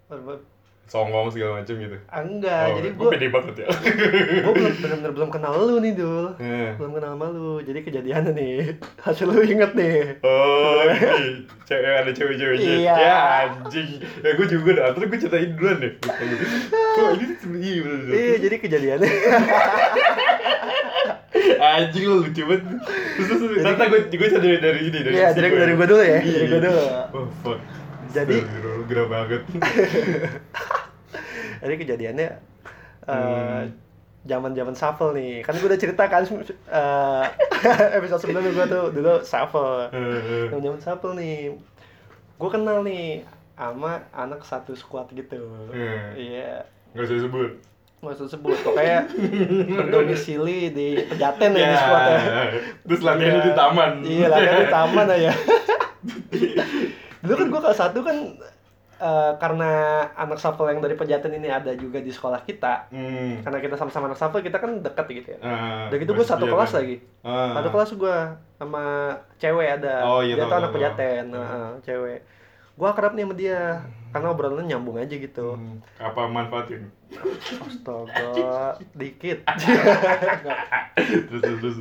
baru, songong segala macam gitu enggak, jadi gue pede banget ya gue belum benar-benar belum kenal lu nih dul. Eh. Belum kenal sama lu. Jadi kejadiannya nih. Hasil lu inget nih. Oh, cewek ada cewek-ceweknya. Iya. Ya anjing. Ya gue juga dah. Terus gue ceritain duluan deh. Kok ini iya bener. Iya, jadi kejadiannya. Anjing lu lucu banget. Terus terus terus. Tata gue gue cerita dari dari ini dari. Iya, dari dari gue dulu ya. Iya. Dari gue dulu. Oh fuck. Jadi- gerah banget. Jadi kejadiannya eh Hmm. zaman-zaman shuffle nih. Kan gue udah cerita kan eh, episode sebelumnya gue tuh dulu shuffle. Eh. Zaman-zaman shuffle nih. Gue kenal nih sama anak satu squad gitu Hmm. iya Nggak usah disebut. nggak usah sebut pokoknya berdomisili di pejaten ya, di ya Terus latihannya Iya. di taman. iya latihan di taman aja dulu kan gua kelas satu kan eh, karena anak sapel yang dari pejaten ini ada juga di sekolah kita Hmm. karena kita sama-sama anak sapel kita kan deket gitu ya Ah, udah gitu gue satu kelas kan? lagi Ah. satu kelas gue sama cewek ada Oh, iya, dia tahu, tuh anak pejaten tahu. Heeh, cewek gue akrab nih sama dia karena obrolannya nyambung aja gitu Hmm. Apa manfaatin? astaga dikit terus terus terus.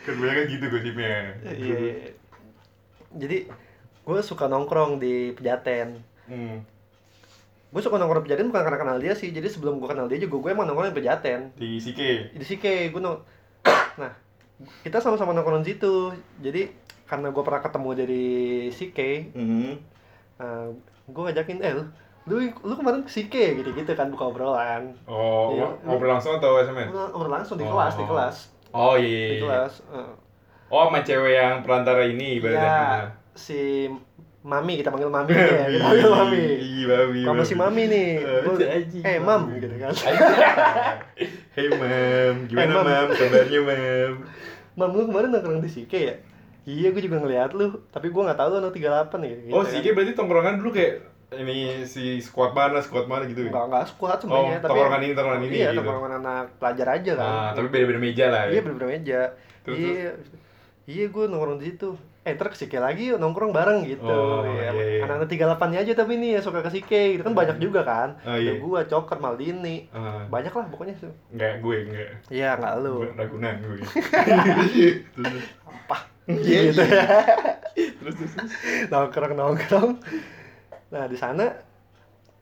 Kan banyak kan gitu gosipnya. iya iya. jadi gue suka nongkrong di pejaten Hmm. gue suka nongkrong pejaten bukan karena kenal dia sih jadi sebelum gue kenal dia juga gue emang nongkrong di pejaten Di Sike. di Sike gue nong nah kita sama-sama nongkrong di situ jadi karena gue pernah ketemu dari Sike Hmm. uh, gue ngajakin eh lu lu, kemarin ke Sike gitu gitu kan buka obrolan Oh, Iya. ngobrol langsung atau SMS? Ngobrol ngobrol langsung di Oh. kelas di kelas Oh iya. iya, di iya. kelas uh. Oh, sama cewek yang perantara ini ya ibaratnya. si Mami kita panggil Mami ya kita panggil Mami Iya, Mami. sama si Mami nih anjing, eh. Mam gitu kan Hei mam, gimana Eh, Mam. Kabarnya mam? Mam lu kemarin nongkrong di Sike ya iya gue juga ngeliat lu tapi gue nggak tahu lu anak 38 gitu, gitu Oh, kan. Sike berarti tongkrongan dulu kayak ini si squad mana, squad mana gitu ya? Enggak, enggak squad Oh, sebenarnya, tapi tongkrongan ini, tongkrongan ini Iya, gitu. tongkrongan anak pelajar aja kan. Ah, tapi beda-beda meja lah Iya, ya. bener-bener meja. Terus, iya. Iya, gue nongkrong di situ. Eh, ntar ke Sike lagi yuk, nongkrong bareng gitu. Oh, Iya, iya, iya. Anak-anak 38-nya aja tapi nih yang suka ke Sike gitu kan banyak juga kan. Oh, iya. Ada gua, Coker, Maldini. Ah, Banyak lah pokoknya tuh. enggak gue enggak. Iya, enggak lu. Gue Ragunan gue. Apa? gitu. terus, terus. Nongkrong-nongkrong. Nah, di sana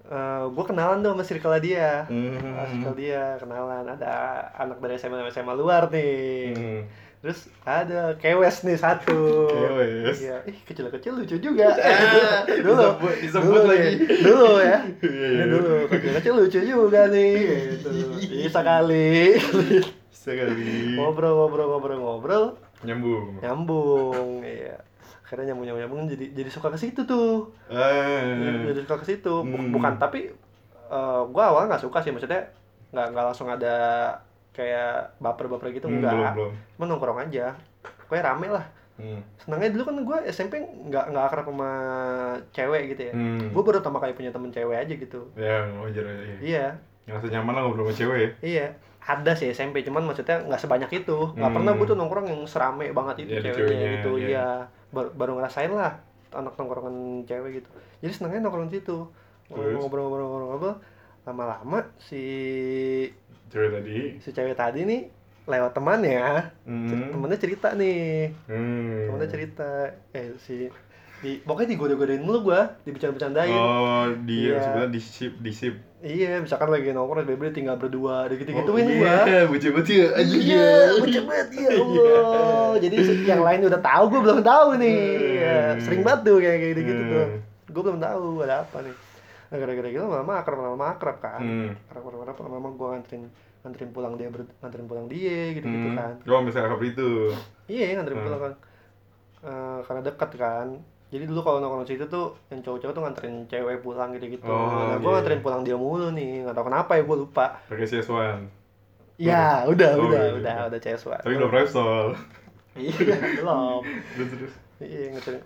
eh gue kenalan tuh sama circle dia. Hmm. Sama circle dia kenalan ada anak dari SMA SMA luar nih. Hmm. Terus ada kewes nih satu. Kewes. Iya, ih kecil-kecil lucu juga. Ah, dulu. disebut- disebut dulu lagi. nih, Dulu ya. Iya, Ini iya. dulu kecil-kecil lucu juga nih. Gitu. Bisa kali. Sekali. ngobrol ngobrol ngobrol ngobrol Nyambung. nyambung. Iya. Akhirnya nyambung nyambung nyambung jadi jadi suka ke situ tuh. Ah. Jadi suka ke situ. Hmm. Bukan tapi eh, gua awalnya nggak suka sih maksudnya nggak nggak langsung ada kayak baper-baper gitu Hmm, enggak. belum, belum. Cuma nongkrong aja. Pokoknya rame lah. Hmm. senangnya dulu kan gue SMP nggak nggak akrab sama cewek gitu ya Hmm. gue baru pertama kali punya temen cewek aja gitu Ya, wajar aja. Iya. iya Ngerasa nyaman lah ngobrol sama cewek ya. iya ada sih SMP cuman maksudnya nggak sebanyak itu nggak Hmm. pernah gue tuh nongkrong yang serame banget itu ada ceweknya ceweknya, gitu iya. iya baru, baru ngerasain lah anak nongkrongan cewek gitu jadi senangnya nongkrong situ ngobrol-ngobrol-ngobrol lama-lama si Cewek tadi. si cewek tadi nih lewat temannya Hmm. temennya cerita nih Hmm. temennya cerita eh si di pokoknya digoda-godain mulu gua dibercanda-bercandain Oh, di Iya. sebenarnya di sip, di sip. iya misalkan lagi nongkrong bebe tinggal berdua gitu Oh, gituin iya, gua bocah-bocah ya, anjing iya ya. bocah banget ya Allah jadi yang lain udah tahu gua belum tahu nih Hmm. ya, sering banget tuh kayak gitu gitu Hmm. tuh gua belum tahu ada apa nih nah gara-gara gitu lama-lama akrab lama akrab kan Hmm. akrab akrab akrab lama-lama gua nganterin nganterin pulang dia ber, nganterin pulang dia gitu gitu Hmm. kan Oh, misalnya kabar itu. Iya, nganterin Hmm. pulang kan. Eh, karena dekat kan. Jadi dulu kalau nongkrong situ tuh yang cowok-cowok tuh nganterin cewek pulang gitu-gitu. Oh, nah, gue iya. nganterin pulang dia mulu nih. Nggak tahu kenapa ya gue lupa. Pakai CS1. Ya, udah, Oh, udah, iya, udah, iya. udah CS Tapi belum Repsol. Iya, belum. Terus. Iya, nganterin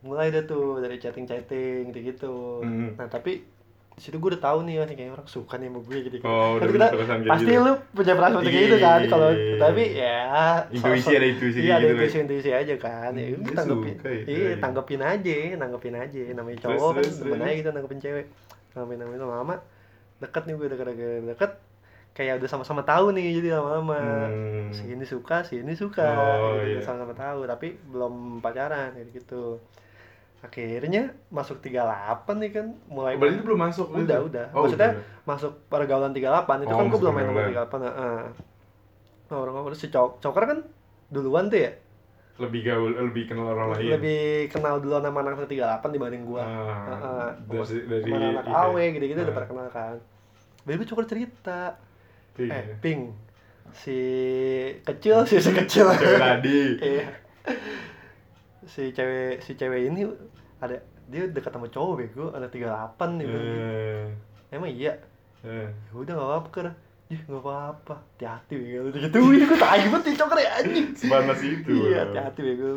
mulai deh tuh dari chatting-chatting gitu-gitu. Hmm. Nah, tapi di situ gue udah tahu nih, oh, nih kayak orang suka nih sama gue gitu. Oh, kan punya kita pasti gitu. lu punya perasaan kayak gitu kan kalau Iya. tapi ya Intuisi, ada intuisi iya kayak ada gitu, intuisi intuisi aja kan ya udah dia tanggepin ya, iya iya. tanggepin aja nanggepin aja namanya cowok kan aja gitu nanggepin cewek nanggepin nanggepin lama-lama deket nih gue udah gara-gara deket kayak udah sama-sama tahu nih jadi lama-lama Hmm. si ini suka si ini suka Oh, gitu, iya. sama-sama tahu tapi belum pacaran gitu akhirnya masuk 38 nih kan mulai Oh, berarti itu belum masuk udah gitu? udah Oh, maksudnya udah. masuk pergaulan 38 itu Oh, kan gue belum main nomor pergaulan. 38 heeh ngobrol-ngobrol si cok coker kan duluan tuh ya lebih gaul, lebih kenal orang lain. lebih kenal dulu nama anak 38 dibanding gua Ah, Heeh. dari dari sama anak iya. awe gitu-gitu udah Ah. pada kenal kan Baby coker cerita Iya. eh ping si kecil si si kecil Cewek tadi. iya si cewek si cewek ini ada dia dekat sama cowok bego. Anak 38 nih bilang gitu. Eh, emang iya? Eh. ya udah gak apa-apa kan ya gak apa-apa. Hati-hati bego. Gitu ini gue tai banget nih coker ya anjing Sepanas itu. iya hati-hati bego.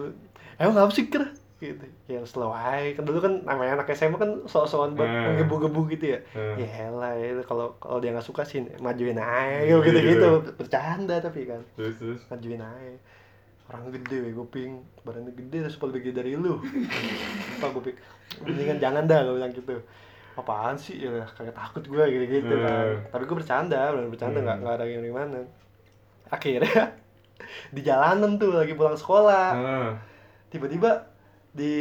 Emang apa sih ker? Gitu. Ya slow aja. Kan dulu kan namanya anak SMA kan sok-sokan buat Hmm. menggebu-gebu gitu ya. Hmm. ya elah ya kalau kalau dia nggak suka sih majuin aja gitu gitu bercanda tapi kan. Terus terus. majuin aja orang gede gue ping badannya gede terus lebih gede dari lu. Apa gue ping mendingan jangan dah gue bilang gitu. Apaan sih? Ya kagak takut gue gitu gitu kan. Hmm. tapi gue bercanda bener bercanda nggak Hmm. nggak ada yang gimana. Akhirnya di jalanan tuh lagi pulang sekolah. Ah, tiba-tiba di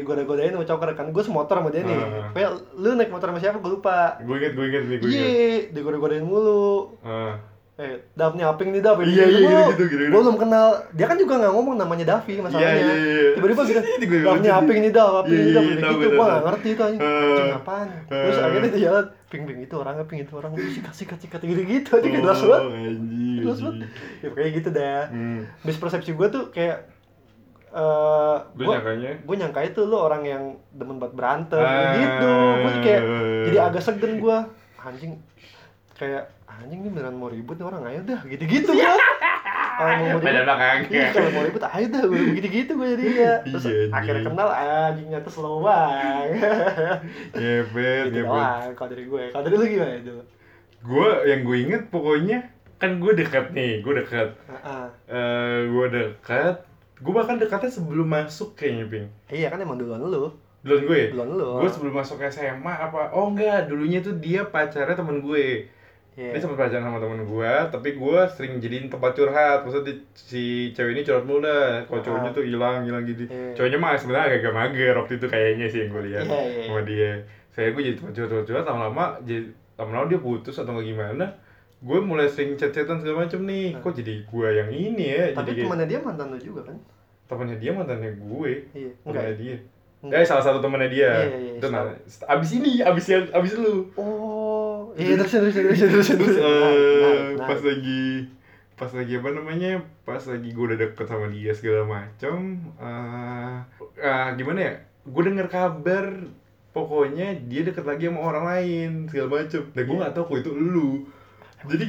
goda-godain sama coker kan gue semotor sama dia nih Ah. kayak lu naik motor sama siapa? Gue lupa. Gue inget, gue inget nih, gue inget. iya di goda-godain mulu. Ah, eh Dav nyaping nih Dav Iya, iya, gitu-gitu, gitu-gitu. gue belum kenal dia kan juga nggak ngomong namanya Davi masalahnya Iya, iya, iya. tiba-tiba gitu gue Dav lucu nyaping nih Dav Iya, nih Dav iya, tahu, gitu gue nggak ngerti itu anjing Eh. anjing apaan terus Eh. akhirnya dia jalan ping ping itu orang ping itu orang sikat sikat sikat gitu gitu aja kayak jelas banget anjing. jelas banget ya kayak gitu dah Hmm. mispersepsi gue tuh kayak eh Lu gua- nyangkanya? gue nyangka itu lu orang yang demen buat berantem Ah. gitu gue kayak jadi agak segen gue anjing kayak anjing nih beneran mau ribut nih orang ayo dah gitu gitu gue kalau mau ribut belakangnya. iya kalau mau ribut ayo dah gue gitu gitu gue jadi ya terus Iya, akhirnya kenal anjing nyata slow banget Ngepet, gitu doang kalau dari gue kalau dari lu gimana itu Gue yang gue inget pokoknya kan gue dekat nih, gue dekat. Heeh. Eh, gue dekat. Gue bahkan dekatnya sebelum masuk kayaknya, Ping. iya kan emang duluan lu Duluan gue. duluan lu Gue sebelum masuk SMA apa? Oh enggak, dulunya tuh dia pacarnya temen gue. Iya. Dia sempat pacaran sama temen gue, tapi gue sering jadiin tempat curhat. Maksudnya di- si cewek ini curhat mulu dah. Kalau cowoknya tuh hilang, hilang gitu. Iya. Cowoknya mah sebenarnya agak mager waktu itu kayaknya sih yang gue lihat Iya, iya, sama dia. Saya gue jadi tempat curhat, curhat, lama-lama jadi lama-lama dia putus atau nggak gimana. Gue mulai sering chat-chatan segala macem nih. Kok jadi gue yang ini ya? tapi jadi temannya dia mantan lu juga kan temannya dia mantannya gue. iya Temannya enggak dia. Enggak. Eh salah satu temannya dia. Iya, iya, iya, Itu nah, abis ini, abis yang abis lu. Oh, iya terus terus terus terus Terus terus. eh, Nah, nah, pas lagi pas lagi apa namanya? Pas lagi gue udah deket sama dia segala macam. eh ah, gimana ya? Gue denger kabar pokoknya dia deket lagi sama orang lain segala macem. Dan gue Iya. gak tau kok itu lu. Jadi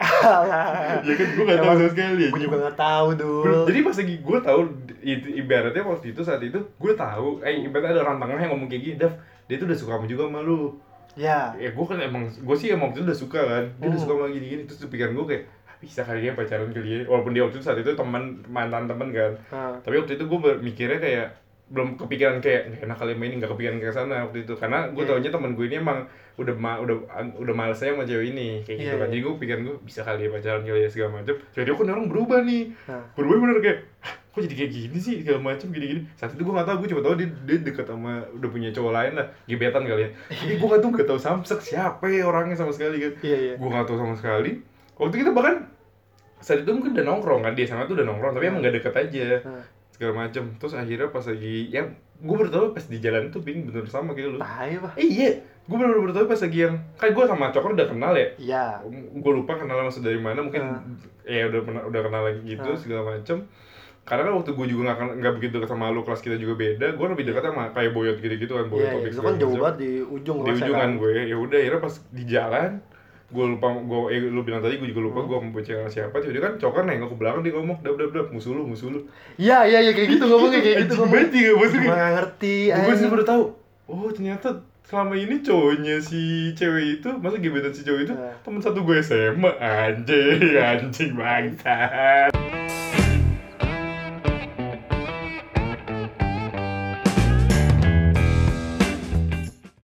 ya kan gue gak tau sama sekali. Gue juga gak tahu dul. Bener, Jadi pas lagi gue tahu itu ibaratnya waktu itu saat itu gue tahu eh ibaratnya ada orang tengah yang ngomong kayak gini, Dav, dia tuh udah suka sama juga sama lu. Ya. Ya gue kan emang gue sih emang waktu itu udah suka kan. Dia udah Hmm. suka sama gini-gini terus pikiran gue kayak "Ah, bisa kali ya pacaran kali ya. Walaupun dia waktu itu saat itu teman mantan teman kan. Nah, Tapi waktu itu gue mikirnya kayak belum kepikiran kayak nggak enak kali sama ini nggak kepikiran ke sana waktu itu karena gue Iya. taunya teman gue ini emang udah ma udah udah males saya sama cewek ini kayak gitu Iya, kan iya. jadi gue pikiran gue bisa kali ya pacaran kali ya segala macam jadi kan orang berubah nih nah. berubah bener kayak "Hah, kok jadi kayak gini sih? Segala macam gini gini saat itu gue gak tau gue cuma tau dia, dia deket sama udah punya cowok lain lah. Gebetan kali ya. Tapi gue gak tau gak tau samsek siapa ya orangnya sama sekali kan. Iya iya. gue gak tau sama sekali. Waktu kita bahkan saat itu mungkin udah nongkrong kan. Dia sama tuh udah nongkrong tapi emang gak deket aja. Segala macam terus akhirnya pas lagi ya gue baru tau pas di jalan tuh ping bener sama kayak lu. Tai eh iya. Gue baru baru tau pas lagi yang kan gue sama Cokro udah kenal ya? Iya. gue lupa kenalnya maksud dari mana mungkin Ah. ya udah pernah udah kenal lagi gitu Ah. segala macem karena kan waktu gue juga kenal- nggak begitu dekat sama lu kelas kita juga beda gue lebih dekat sama kayak boyot gitu gitu kan boyot Iya, topik itu segala kan jauh banget di ujung di kelasnya ujungan kan. gue ya udah akhirnya pas di jalan gue lupa gue eh lu bilang tadi gue juga lupa Hmm. gue mau bicara siapa tiba kan cokar nengok ke belakang dia ngomong dap dap dap musuh lu musuh lu Iya iya iya kayak gitu ngomongnya kayak gitu Anjing ngomong. banget ya, Gue maksudnya nggak ngerti. gue sih baru tahu oh ternyata selama ini cowoknya si cewek itu masa gebetan si cowok itu Nah. teman satu gue SMA anjing anjing bangsat